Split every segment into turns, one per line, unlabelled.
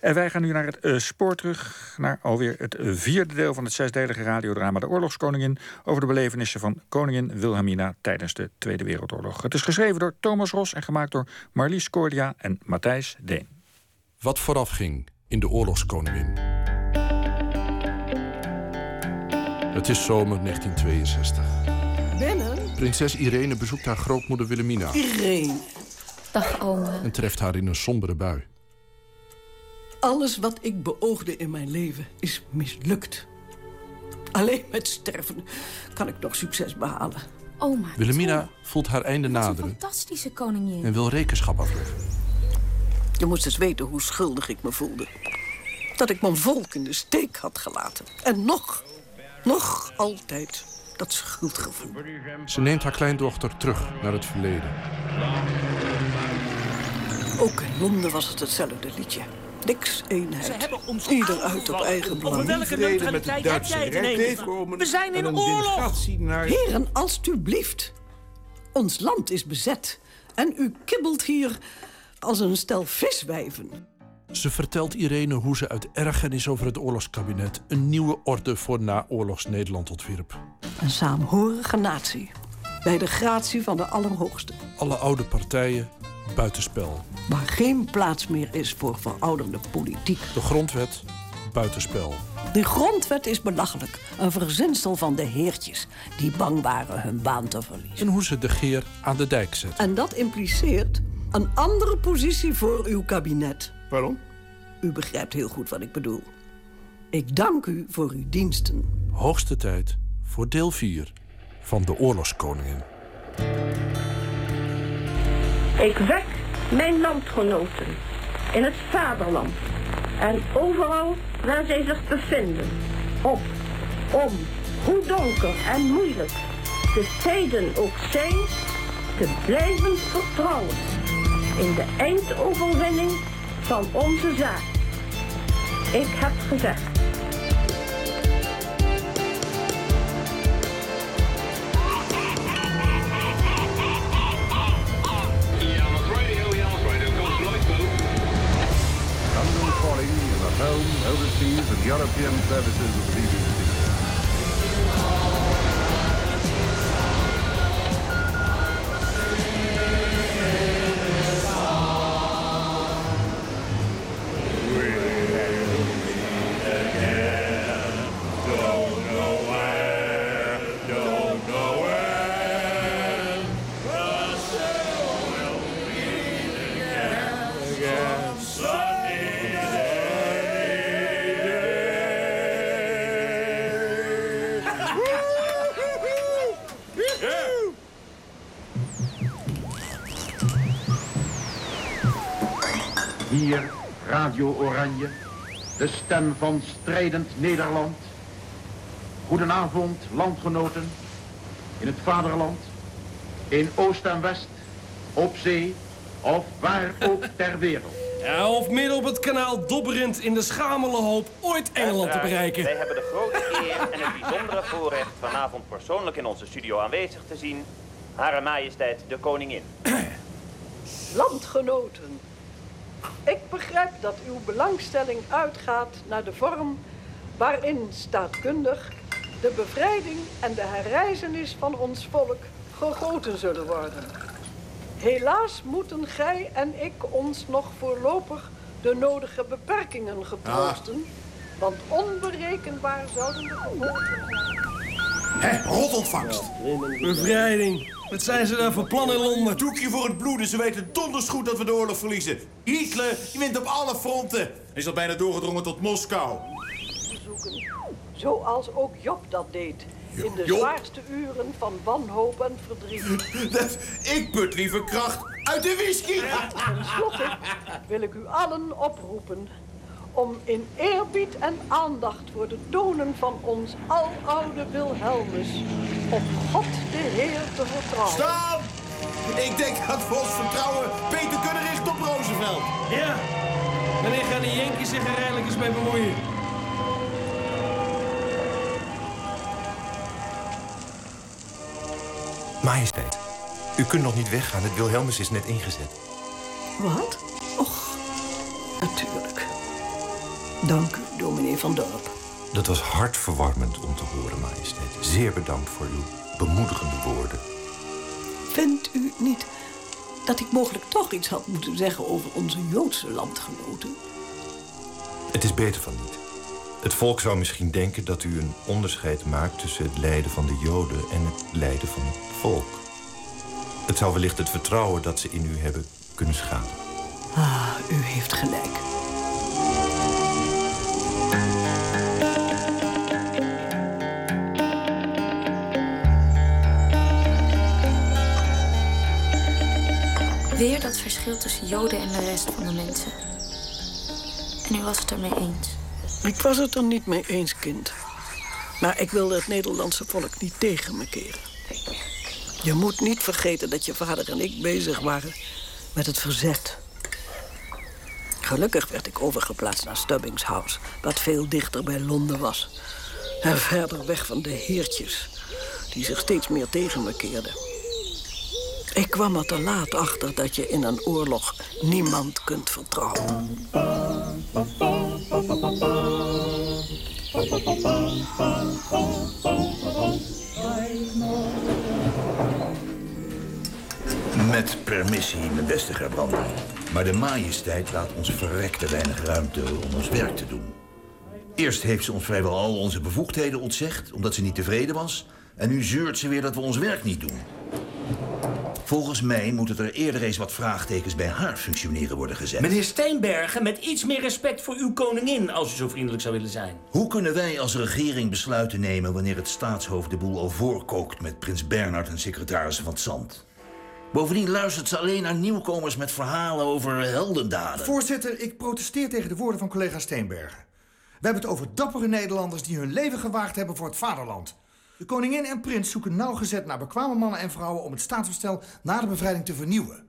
En wij gaan nu naar het uh, spoor terug, naar alweer het vierde deel van het zesdelige radiodrama De Oorlogskoningin, over de belevenissen van koningin Wilhelmina tijdens de Tweede Wereldoorlog. Het is geschreven door Thomas Ros en gemaakt door Marlies Cordia en Matthijs Deen.
Wat vooraf ging in De Oorlogskoningin. Het is zomer 1962.
Binnen?
Prinses Irene bezoekt haar grootmoeder Wilhelmina.
Irene.
Dag, oma.
En treft haar in een sombere bui.
Alles wat ik beoogde in mijn leven is mislukt. Alleen met sterven kan ik nog succes behalen.
Oma,
Wilhelmina voelt haar einde naderen.
Een fantastische koningin.
En wil rekenschap afleggen.
Je moest eens weten hoe schuldig ik me voelde. Dat ik mijn volk in de steek had gelaten. En nog, nog altijd dat schuldgevoel.
Ze neemt haar kleindochter terug naar het verleden.
Ook in Londen was het hetzelfde liedje. Niks eenheid. Ieder uit op eigen belang.
Welke vrede met het Duitse Rijk. We zijn in oorlog.
Naar... Heren, alstublieft. Ons land is bezet. En u kibbelt hier als een stel viswijven.
Ze vertelt Irene hoe ze uit ergernis over het oorlogskabinet... een nieuwe orde voor naoorlogs Nederland ontwierp.
Een saamhorige natie. Bij de gratie van de Allerhoogste.
Alle oude partijen buitenspel.
Waar geen plaats meer is voor verouderde politiek.
De grondwet buitenspel.
De grondwet is belachelijk. Een verzinsel van de heertjes die bang waren hun baan te verliezen.
En hoe ze de geer aan de dijk zet.
En dat impliceert een andere positie voor uw kabinet.
Waarom?
U begrijpt heel goed wat ik bedoel. Ik dank u voor uw diensten.
Hoogste tijd voor deel 4 van de Oorlogskoningin.
Ik wek mijn landgenoten in het vaderland en overal waar zij zich bevinden op om, hoe donker en moeilijk de tijden ook zijn, te blijven vertrouwen in de eindoverwinning van onze zaak. Ik heb gezegd.
European services of the BBC.
Radio Oranje, de stem van strijdend Nederland. Goedenavond, landgenoten, in het vaderland, in Oost en West, op zee of waar ook ter wereld.
Ja, of midden op het kanaal dobberend in de schamele hoop ooit Engeland te bereiken.
Wij hebben de grote eer en het bijzondere voorrecht vanavond persoonlijk in onze studio aanwezig te zien. Hare Majesteit de Koningin.
Landgenoten, ik begrijp dat uw belangstelling uitgaat naar de vorm waarin staatkundig de bevrijding en de herrijzenis van ons volk gegoten zullen worden. Helaas moeten gij en ik ons nog voorlopig de nodige beperkingen getroosten, want onberekenbaar zouden de gevolgen
Hé, rotontvangst.
Bevrijding. Wat zijn ze daar voor plannen in Londen?
Doekje voor het bloeden. Ze weten donders goed dat we de oorlog verliezen. Hitler, die wint op alle fronten. Hij is al bijna doorgedrongen tot Moskou.
zoeken. Zoals ook Job dat deed. In de
Job?
zwaarste uren van wanhoop en verdriet.
Dat, ik put liever kracht uit de whisky.
Ten slotte wil ik u allen oproepen om in eerbied en aandacht voor de tonen van ons aloude Wilhelmus op God de Heer te vertrouwen.
Staan! Ik denk dat we ons vertrouwen beter kunnen richten op Roosevelt.
Ja. Wanneer gaan de Yankees zich er eindelijk eens mee bemoeien?
Majesteit, u kunt nog niet weggaan. Het Wilhelmus is net ingezet.
Wat? Dank u, dominee van Dorp.
Dat was hartverwarmend om te horen, majesteit. Zeer bedankt voor uw bemoedigende woorden.
Vindt u niet dat ik mogelijk toch iets had moeten zeggen over onze Joodse landgenoten?
Het is beter van niet. Het volk zou misschien denken dat u een onderscheid maakt tussen het lijden van de Joden en het lijden van het volk. Het zou wellicht het vertrouwen dat ze in u hebben kunnen schaden.
Ah, u heeft gelijk.
Weer dat verschil tussen Joden en de rest van de mensen. En u was het ermee eens.
Ik was het er niet mee eens, kind. Maar ik wilde het Nederlandse volk niet tegen me keren. Je moet niet vergeten dat je vader en ik bezig waren met het verzet. Gelukkig werd ik overgeplaatst naar Stubbings House, dat veel dichter bij Londen was. En verder weg van de heertjes, die zich steeds meer tegen me keerden. Ik kwam er te laat achter dat je in een oorlog niemand kunt vertrouwen.
Met permissie, mijn beste Gerbrand. Maar de majesteit laat ons verrekte weinig ruimte om ons werk te doen. Eerst heeft ze ons vrijwel al onze bevoegdheden ontzegd... omdat ze niet tevreden was. En nu zeurt ze weer dat we ons werk niet doen. Volgens mij moeten er eerder eens wat vraagtekens bij haar functioneren worden gezet.
Meneer Steenbergen, met iets meer respect voor uw koningin... als u zo vriendelijk zou willen zijn.
Hoe kunnen wij als regering besluiten nemen... wanneer het staatshoofd de boel al voorkookt... met prins Bernhard en secretarissen van het Zand? Bovendien luistert ze alleen naar nieuwkomers met verhalen over heldendaden.
Voorzitter, ik protesteer tegen de woorden van collega Steenbergen. We hebben het over dappere Nederlanders die hun leven gewaagd hebben voor het vaderland. De koningin en prins zoeken nauwgezet naar bekwame mannen en vrouwen om het staatsbestel na de bevrijding te vernieuwen.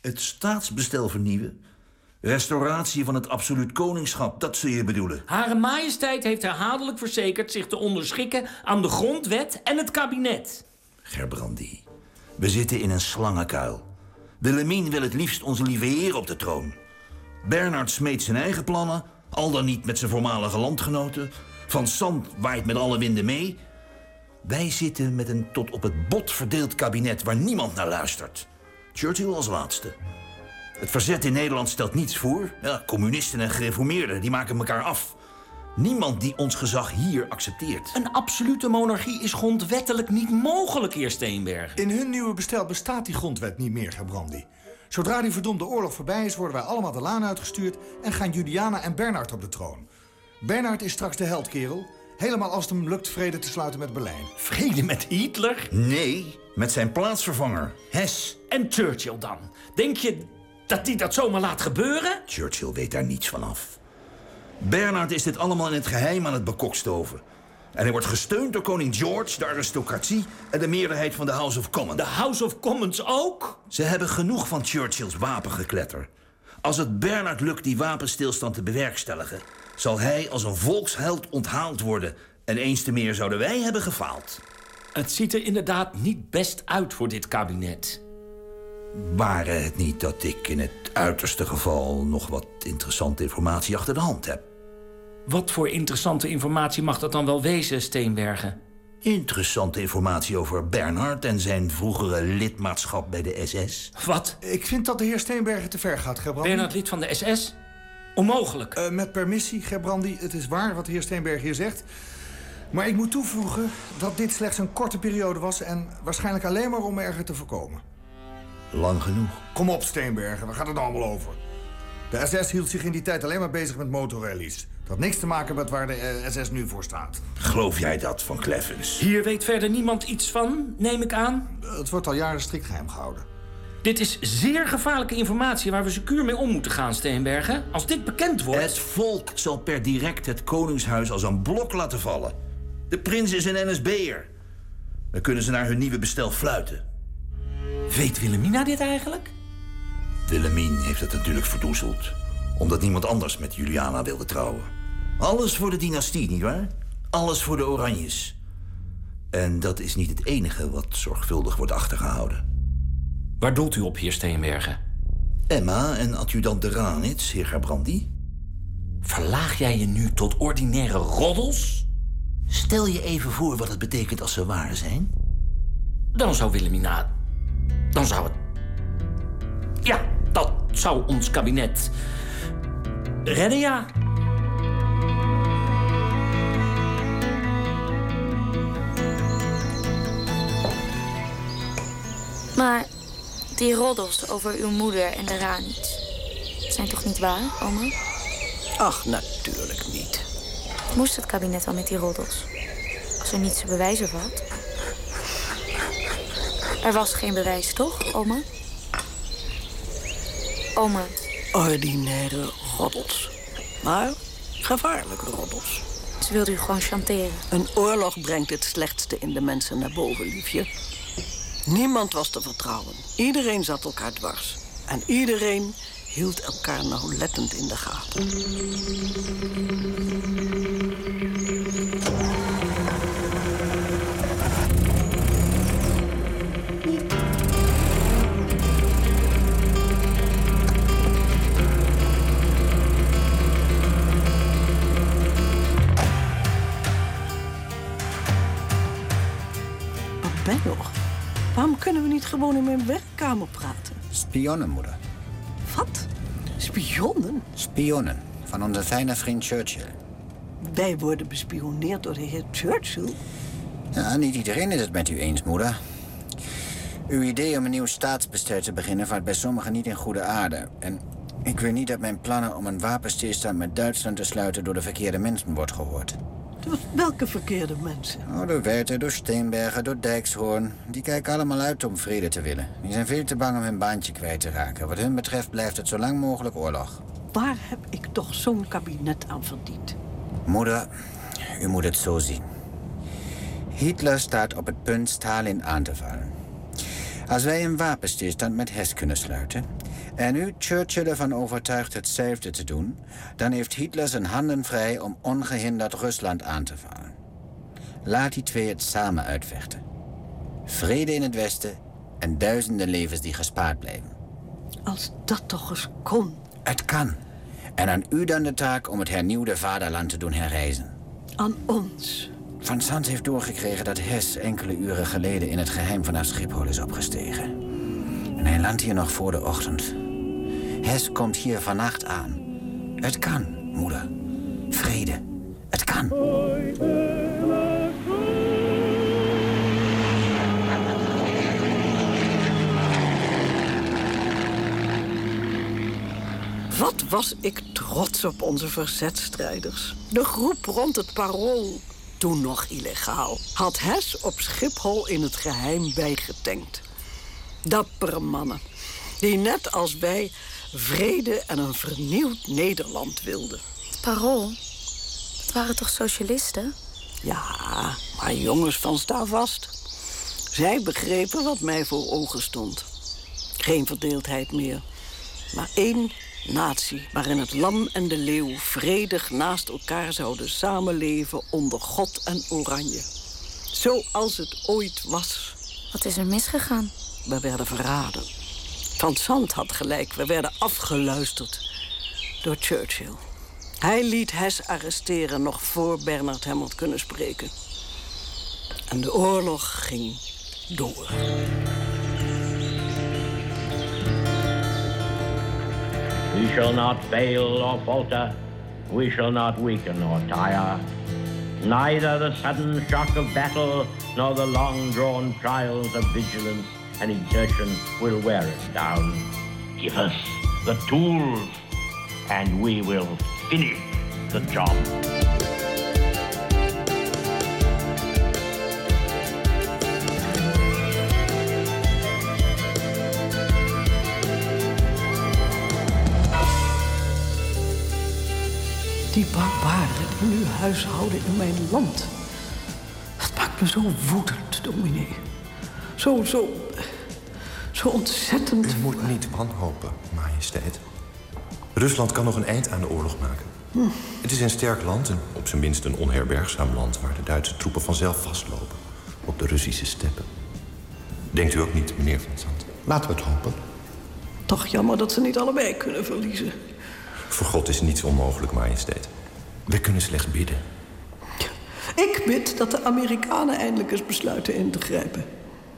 Het staatsbestel vernieuwen? Restauratie van het absoluut koningschap, dat zul je bedoelen.
Hare majesteit heeft herhaaldelijk verzekerd zich te onderschikken aan de grondwet en het kabinet.
Gerbrandi, we zitten in een slangenkuil. Willemien wil het liefst onze lieve heer op de troon. Bernard smeet zijn eigen plannen, al dan niet met zijn voormalige landgenoten. Van Sant waait met alle winden mee. Wij zitten met een tot op het bot verdeeld kabinet waar niemand naar luistert. Churchill als laatste. Het verzet in Nederland stelt niets voor. Ja, communisten en gereformeerden die maken elkaar af. Niemand die ons gezag hier accepteert.
Een absolute monarchie is grondwettelijk niet mogelijk, heer Steenberg.
In hun nieuwe bestel bestaat die grondwet niet meer, Gebrandi. Zodra die verdomde oorlog voorbij is, worden wij allemaal de laan uitgestuurd... en gaan Juliana en Bernard op de troon. Bernard is straks de heldkerel. Helemaal als het hem lukt vrede te sluiten met Berlijn.
Vrede met Hitler?
Nee, met zijn plaatsvervanger, Hess.
En Churchill dan? Denk je dat hij dat zomaar laat gebeuren?
Churchill weet daar niets van af. Bernard is dit allemaal in het geheim aan het bekokstoven. En hij wordt gesteund door koning George, de aristocratie... en de meerderheid van de House of Commons.
De House of Commons ook?
Ze hebben genoeg van Churchills wapengekletter. Als het Bernard lukt die wapenstilstand te bewerkstelligen... zal hij als een volksheld onthaald worden... en eens te meer zouden wij hebben gefaald.
Het ziet er inderdaad niet best uit voor dit kabinet.
Ware het niet dat ik in het uiterste geval... nog wat interessante informatie achter de hand heb?
Wat voor interessante informatie mag dat dan wel wezen, Steenbergen?
Interessante informatie over Bernhard en zijn vroegere lidmaatschap bij de SS.
Wat?
Ik vind dat de heer Steenbergen te ver gaat, Gebrandi.
Bernhard lid van de SS? Onmogelijk.
Uh, met permissie, Gebrandi. Het is waar wat de heer Steenberg hier zegt. Maar ik moet toevoegen dat dit slechts een korte periode was... en waarschijnlijk alleen maar om erger te voorkomen.
Lang genoeg.
Kom op, Steenbergen. Waar gaat het allemaal over? De SS hield zich in die tijd alleen maar bezig met motorrallies. Dat had niks te maken met waar de SS nu voor staat.
Geloof jij dat van Kleffens?
Hier weet verder niemand iets van, neem ik aan?
Het wordt al jaren strikt geheim gehouden.
Dit is zeer gevaarlijke informatie waar we secuur mee om moeten gaan, Steenbergen. Als dit bekend wordt...
Het volk zal per direct het koningshuis als een blok laten vallen. De prins is een NSB'er. Dan kunnen ze naar hun nieuwe bestel fluiten.
Weet Willemina dit eigenlijk?
Willemien heeft het natuurlijk verdoezeld. Omdat niemand anders met Juliana wilde trouwen. Alles voor de dynastie, nietwaar? Alles voor de Oranjes. En dat is niet het enige wat zorgvuldig wordt achtergehouden.
Waar doelt u op, heer Steenbergen?
Emma en adjudant de Ranitz, heer Gerbrandi. Verlaag jij je nu tot ordinaire roddels? Stel je even voor wat het betekent als ze waar zijn.
Dan zou Wilhelmina... Dan zou het... Ja, dat zou ons kabinet... redden, ja.
Maar die roddels over uw moeder en de Ranits... zijn toch niet waar, oma?
Ach, natuurlijk niet.
Moest het kabinet al met die roddels? Als er niets te bewijzen valt. Er was geen bewijs, toch, oma? Oma.
Ordinaire roddels. Maar gevaarlijke roddels.
Ze wilde u gewoon chanteren.
Een oorlog brengt het slechtste in de mensen naar boven, liefje. Niemand was te vertrouwen. Iedereen zat elkaar dwars. En iedereen hield elkaar nauwlettend in de gaten. Gewoon in mijn werkkamer praten?
Spionnen, moeder.
Wat? Spionnen?
Spionnen. Van onze fijne vriend Churchill.
Wij worden bespioneerd door de heer Churchill.
Ja, niet iedereen is het met u eens, moeder. Uw idee om een nieuw staatsbestuur te beginnen vaart bij sommigen niet in goede aarde. En ik wil niet dat mijn plannen om een wapenstilstand met Duitsland te sluiten door de verkeerde mensen wordt gehoord.
Welke verkeerde mensen?
Oh, door Werther, door Steenbergen, door Dijkshoorn. Die kijken allemaal uit om vrede te willen. Die zijn veel te bang om hun baantje kwijt te raken. Wat hun betreft blijft het zo lang mogelijk oorlog.
Waar heb ik toch zo'n kabinet aan verdiend?
Moeder, u moet het zo zien. Hitler staat op het punt Stalin aan te vallen. Als wij een wapenstilstand met Hess kunnen sluiten... en u Churchill ervan overtuigt hetzelfde te doen... dan heeft Hitler zijn handen vrij om ongehinderd Rusland aan te vallen. Laat die twee het samen uitvechten. Vrede in het Westen en duizenden levens die gespaard blijven.
Als dat toch eens kon.
Het kan. En aan u dan de taak om het hernieuwde vaderland te doen herreizen.
Aan ons.
Van Sands heeft doorgekregen dat Hess enkele uren geleden in het geheim vanaf Schiphol is opgestegen. En hij landt hier nog voor de ochtend. Hess komt hier vannacht aan. Het kan, moeder. Vrede. Het kan.
Wat was ik trots op onze verzetstrijders. De groep rond het parool, toen nog illegaal, had Hess op Schiphol in het geheim bijgetankt. Dappere mannen, die net als wij vrede en een vernieuwd Nederland wilden.
Het parool? Dat waren toch socialisten?
Ja, maar jongens van sta vast. Zij begrepen wat mij voor ogen stond. Geen verdeeldheid meer, maar één natie waarin het lam en de leeuw vredig naast elkaar zouden samenleven onder God en Oranje. Zoals het ooit was.
Wat is er misgegaan?
We werden verraden. Van Zandt had gelijk, we werden afgeluisterd door Churchill. Hij liet Hess arresteren nog voor Bernard hem had kunnen spreken. En de oorlog ging door.
We shall not fail or falter. We shall not weaken or tire. Neither the sudden shock of battle nor the long-drawn trials of vigilance and exertion will wear us down. Give us the tools, and we will finish the job.
Die barbaren die nu huishouden in mijn land. Dat maakt me zo woedend, dominee. Zo, zo... Zo ontzettend...
U moet niet wanhopen, majesteit. Rusland kan nog een eind aan de oorlog maken.
Hm.
Het is een sterk land en op zijn minst een onherbergzaam land... waar de Duitse troepen vanzelf vastlopen. Op de Russische steppen. Denkt u ook niet, meneer Van Zandt?
Laten we het hopen.
Toch jammer dat ze niet allebei kunnen verliezen.
Voor God is niets onmogelijk, majesteit. We kunnen slechts bidden.
Ik bid dat de Amerikanen eindelijk eens besluiten in te grijpen.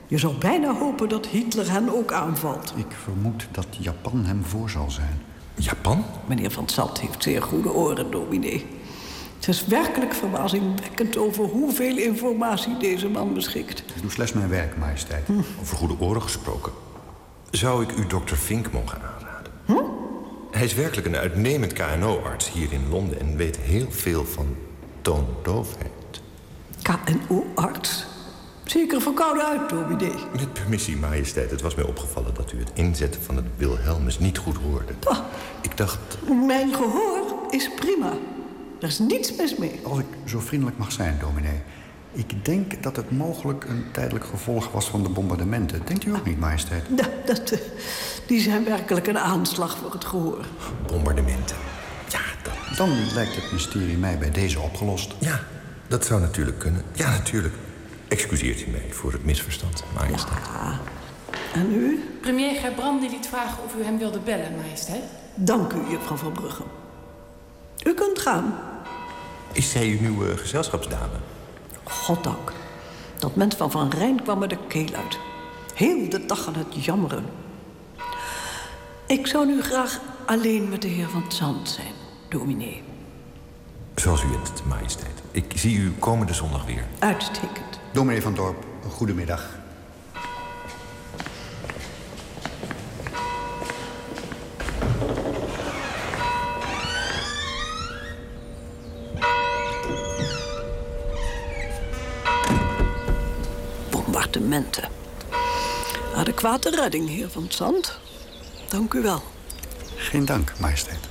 Je zou bijna hopen dat Hitler hen ook aanvalt.
Ik vermoed dat Japan hem voor zal zijn.
Japan?
Meneer Van Sant heeft zeer goede oren, dominee. Het is werkelijk verbazingwekkend over hoeveel informatie deze man beschikt.
Ik doe slechts mijn werk, majesteit.
Over goede oren gesproken. Zou ik u dokter Fink mogen aanraden? Hij is werkelijk een uitnemend KNO-arts hier in Londen... en weet heel veel van toondoofheid.
KNO-arts? Zeker verkouden uit, dominee.
Met permissie, majesteit. Het was mij opgevallen dat u het inzetten van het Wilhelmus niet goed hoorde. Ik dacht...
Mijn gehoor is prima. Er is niets mis mee.
Als ik zo vriendelijk mag zijn, dominee. Ik denk dat het mogelijk een tijdelijk gevolg was van de bombardementen. Denkt u ook niet, majesteit?
Ja, dat, eh, die zijn werkelijk een aanslag voor het gehoor.
Bombardementen.
Dan lijkt het mysterie mij bij deze opgelost.
Ja, dat zou natuurlijk kunnen. Ja, natuurlijk. Excuseert u mij voor het misverstand, majesteit.
En u?
Premier Gerbrandi liet vragen of u hem wilde bellen, majesteit.
Dank u, juffrouw Van Brugge. U kunt gaan.
Is zij uw nieuwe gezelschapsdame?
Goddank. Dat mens van Van Rijn kwam me de keel uit. Heel de dag aan het jammeren. Ik zou nu graag alleen met de heer Van Zand zijn, dominee.
Zoals u het, majesteit. Ik zie u komende zondag weer.
Uitstekend.
Dominee van Dorp, een goedemiddag.
Bombardementen. Adequate redding, heer Van Zand. Dank u wel.
Geen dank, majesteit.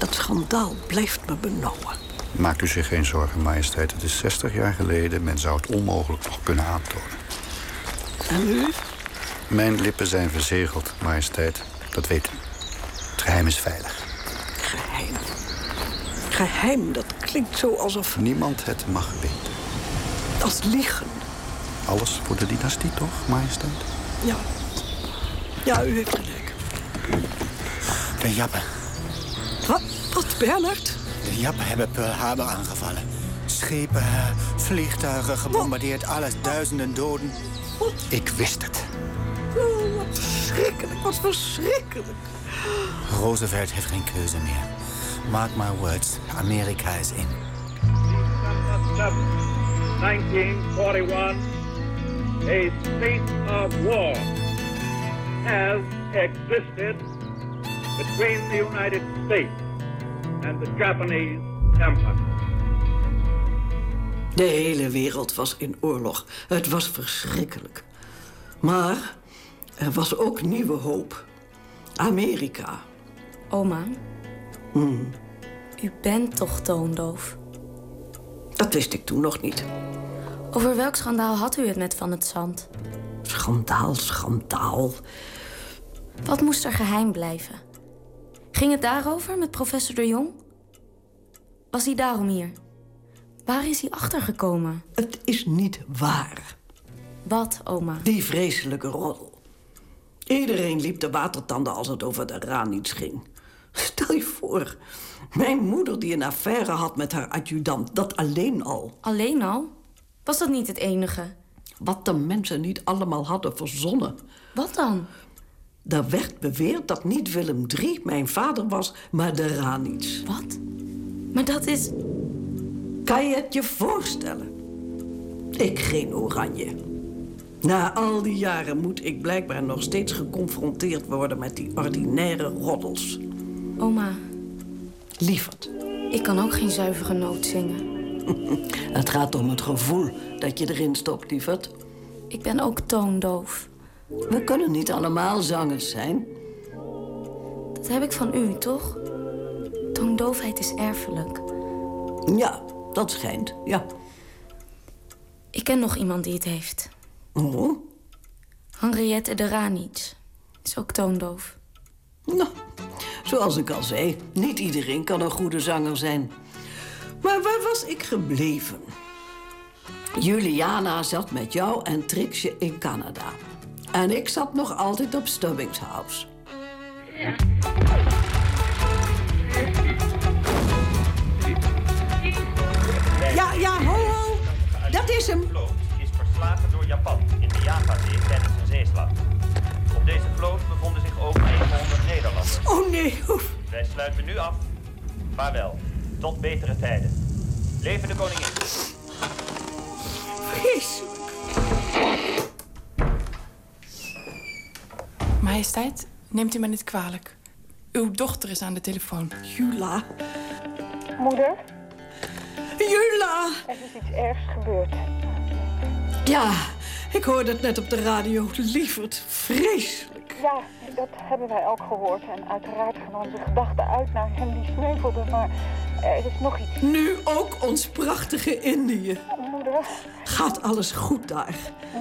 Dat schandaal blijft me benauwen.
Maakt u zich geen zorgen, majesteit. Het is 60 jaar geleden. Men zou het onmogelijk nog kunnen aantonen.
En u?
Mijn lippen zijn verzegeld, majesteit. Dat weet u. Het geheim is veilig.
Geheim. Geheim, dat klinkt zo alsof...
Niemand het mag weten.
Als liegen.
Alles voor de dynastie, toch, majesteit?
Ja. Ja, u heeft gelijk.
De Jappen.
Wat, wat Bernard?
De Jappen hebben Pearl Harbor aangevallen. Schepen, vliegtuigen gebombardeerd, alles duizenden doden. Ik wist het.
Oh, wat verschrikkelijk, wat verschrikkelijk.
Roosevelt heeft geen keuze meer. Mark my words, Amerika is in.
1941, a state of war has existed between the United States and the Japanese Empire.
De hele wereld was in oorlog. Het was verschrikkelijk. Maar er was ook nieuwe hoop. Amerika.
Oma,
Hmm,
u bent toch toondoof?
dat wist ik toen nog niet.
Over welk schandaal had u het met Van het Zand?
Schandaal, schandaal.
Wat moest er geheim blijven? Ging het daarover met professor de Jong? Was hij daarom hier? Waar is hij achtergekomen?
Het is niet waar.
Wat, oma?
Die vreselijke roddel. Iedereen liep de watertanden als het over de Ranits ging. Stel je voor, mijn moeder die een affaire had met haar adjudant. Dat alleen al.
Alleen al? Was dat niet het enige?
Wat de mensen niet allemaal hadden verzonnen.
Wat dan?
Er werd beweerd dat niet Willem III mijn vader was, maar de Ranits.
Wat? Maar dat is...
Kan je het je voorstellen? Ik geen oranje. Na al die jaren moet ik blijkbaar nog steeds geconfronteerd worden met die ordinaire roddels.
Oma,
Lieverd,
ik kan ook geen zuivere noot zingen.
het gaat om het gevoel dat je erin stopt, lieverd.
Ik ben ook toondoof.
We kunnen niet allemaal zangers zijn.
Dat heb ik van u, toch? Toondoofheid is erfelijk.
Ja, dat schijnt, ja.
Ik ken nog iemand die het heeft.
Oh?
Henriette de. Is ook toondoof.
Nou, zoals ik al zei, niet iedereen kan een goede zanger zijn. Maar waar was ik gebleven? Juliana zat met jou en Trixje in Canada. En ik zat nog altijd op Stubbings House.
Ja. ja, ho, ho. Dat is hem. is verslagen door Japan in de Javazee tijdens een zeeslag. Op deze vloot bevonden zich ook 900 Nederlanders.
Oh nee.
Wij sluiten nu af. Vaarwel. Tot betere tijden. Leven de koningin.
Vreselijk.
Majesteit, neemt u me niet kwalijk. Uw dochter is aan de telefoon.
Jula.
Moeder?
Jula!
Er is iets ergs gebeurd.
Ja, ik hoorde het net op de radio. Lieverd, vreselijk.
Ja, dat hebben wij ook gehoord. En uiteraard gaan onze gedachten uit naar hem die sneuvelde. Maar er is nog iets.
Nu ook ons prachtige Indië.
Moeder?
Gaat alles goed daar?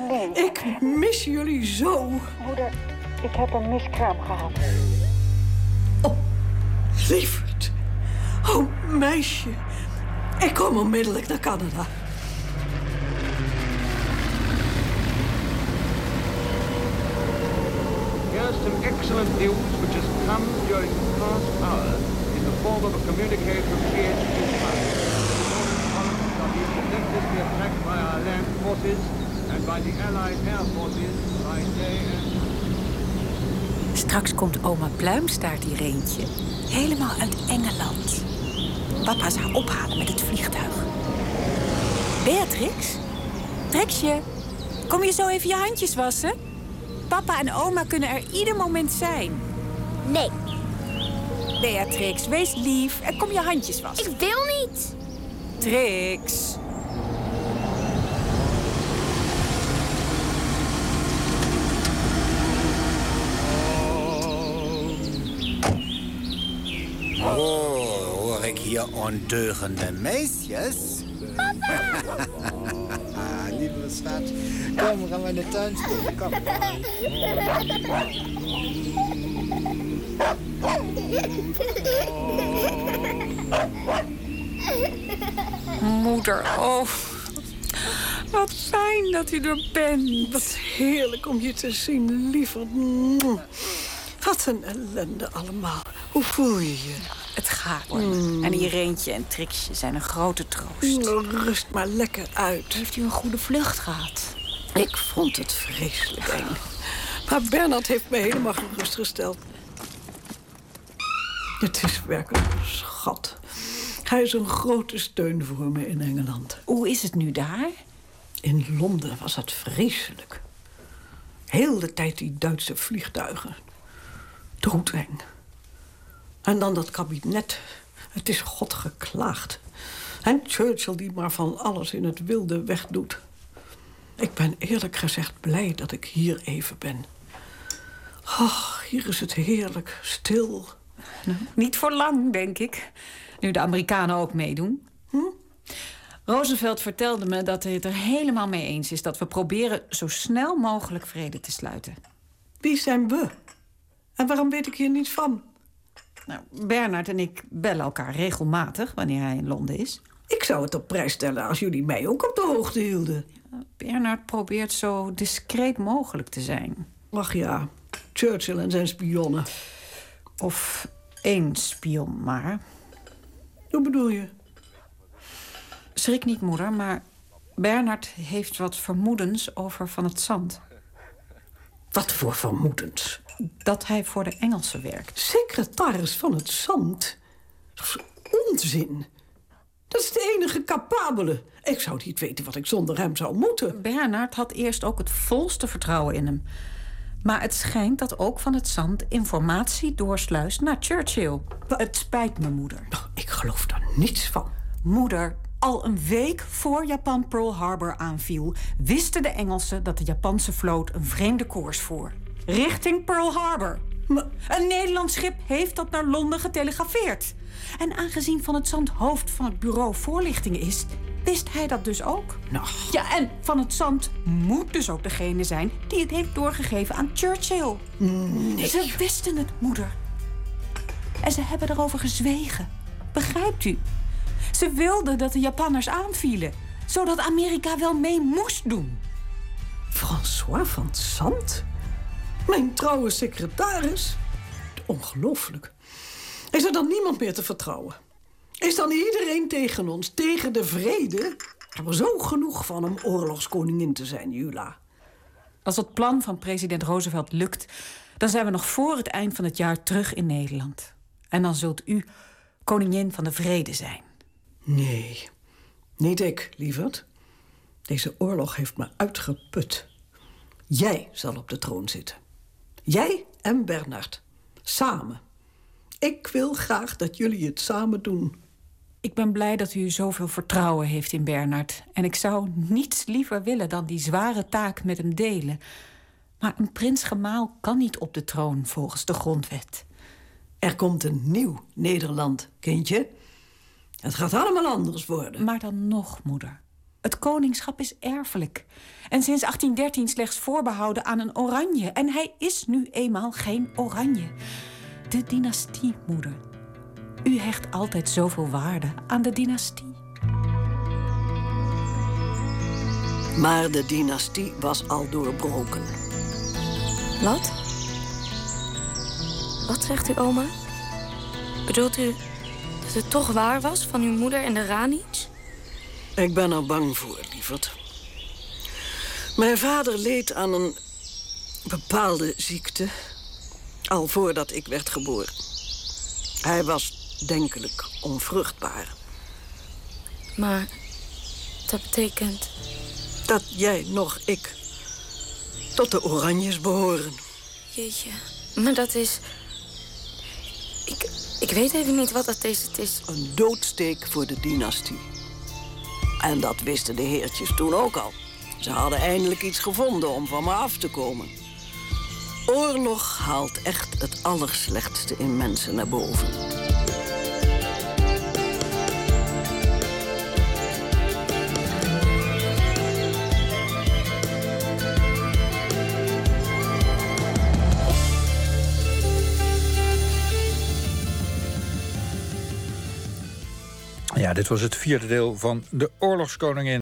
Nee.
Ik mis jullie zo.
Moeder, ik heb een miskraam gehad.
Lieverd. Oh, meisje. Ik kom onmiddellijk naar Canada.
Here's some excellent news which has come during the past hour in the form of a communique from GHQ are being relentlessly attacked by our land forces and by the Allied air forces by day and
Straks komt oma Pluimstaart hier eentje. Helemaal uit Engeland. Papa zou haar ophalen met het vliegtuig. Beatrix? Trexje, kom je zo even je handjes wassen? Papa en oma kunnen er ieder moment zijn. Nee. Beatrix, wees lief en kom je handjes wassen. Ik wil niet. Trix.
Hier ondeugende meisjes? Lieve schat, kom, gaan we in de tuin spelen. Kom.
Moeder, oh. Wat fijn dat u er bent.
Wat heerlijk om je te zien, lieverd. Wat een ellende allemaal. Hoe voel je je?
Het gaat hoor. En Ireentje en Trixje zijn een grote troost.
Nou, rust maar lekker uit.
Heeft u een goede vlucht gehad?
Ik vond het vreselijk eng. Maar Bernard heeft me helemaal gerustgesteld. Het is werkelijk een schat. Hij is een grote steun voor me in Engeland.
Hoe is het nu daar?
In Londen was dat vreselijk. Heel de tijd die Duitse vliegtuigen. Doodeng. En dan dat kabinet. Het is God geklaagd. En Churchill die maar van alles in het wilde wegdoet. Ik ben eerlijk gezegd blij dat ik hier even ben. Ach, hier is het heerlijk, stil.
Niet voor lang, denk ik. Nu de Amerikanen ook meedoen.
Hm?
Roosevelt vertelde me dat hij het er helemaal mee eens is... dat we proberen zo snel mogelijk vrede te sluiten.
Wie zijn we? En waarom weet ik hier niets van?
Nou, Bernard en ik bellen elkaar regelmatig wanneer hij in Londen is.
Ik zou het op prijs stellen als jullie mij ook op de hoogte hielden.
Bernard probeert zo discreet mogelijk te zijn.
Ach ja, Churchill en zijn spionnen.
Of één spion maar.
Hoe bedoel je?
Schrik niet, moeder, maar Bernard heeft wat vermoedens over Van het Zand.
Wat voor vermoedens?
Dat hij voor de Engelsen werkt.
Secretaris van het Zand? Dat is onzin. Dat is de enige capabele. Ik zou niet weten wat ik zonder hem zou moeten.
Bernard had eerst ook het volste vertrouwen in hem. Maar het schijnt dat ook van het zand informatie doorsluist naar Churchill. Het spijt me, moeder.
Ik geloof daar niets van.
Moeder, al een week voor Japan Pearl Harbor aanviel... wisten de Engelsen dat de Japanse vloot een vreemde koers voer. Richting Pearl Harbor. Een Nederlands schip heeft dat naar Londen getelegrafeerd. En aangezien Van het Zand hoofd van het bureau voorlichtingen is... wist hij dat dus ook.
Nou.
Ja, en Van het Zand moet dus ook degene zijn... die het heeft doorgegeven aan Churchill.
Nee.
Ze wisten het, moeder. En ze hebben erover gezwegen. Begrijpt u? Ze wilden dat de Japanners aanvielen. Zodat Amerika wel mee moest doen.
François van Zand? Mijn trouwe secretaris? Ongelooflijk. Is er dan niemand meer te vertrouwen? Is dan iedereen tegen ons, tegen de vrede? Ik heb er zo genoeg van om oorlogskoningin te zijn, Jula.
Als het plan van president Roosevelt lukt... Dan zijn we nog voor het eind van het jaar terug in Nederland. En dan zult u koningin van de vrede zijn.
Nee, niet ik, lieverd. Deze oorlog heeft me uitgeput. Jij zal op de troon zitten. Jij en Bernard. Samen. Ik wil graag dat jullie het samen doen.
Ik ben blij dat u zoveel vertrouwen heeft in Bernard. En ik zou niets liever willen dan die zware taak met hem delen. Maar een prins-gemaal kan niet op de troon volgens de grondwet.
Er komt een nieuw Nederland, kindje. Het gaat allemaal anders worden.
Maar dan nog, moeder. Het koningschap is erfelijk. En sinds 1813 slechts voorbehouden aan een oranje. En hij is nu eenmaal geen oranje. De dynastie, moeder. U hecht altijd zoveel waarde aan de dynastie.
Maar de dynastie was al doorbroken.
Wat? Wat zegt u, oma? Bedoelt u dat het toch waar was van uw moeder en de Rani's?
Ik ben er bang voor, lieverd. Mijn vader leed aan een bepaalde ziekte. Al voordat ik werd geboren. Hij was denkelijk onvruchtbaar.
Maar dat betekent...
Dat jij nog ik tot de Oranjes behoren.
Jeetje, maar dat is... Ik, ik weet even niet wat dat is. Het is...
Een doodsteek voor de dynastie. En dat wisten de heertjes toen ook al. Ze hadden eindelijk iets gevonden om van me af te komen. Oorlog haalt echt het allerslechtste in mensen naar boven.
Dit was het vierde deel van De Oorlogskoningin.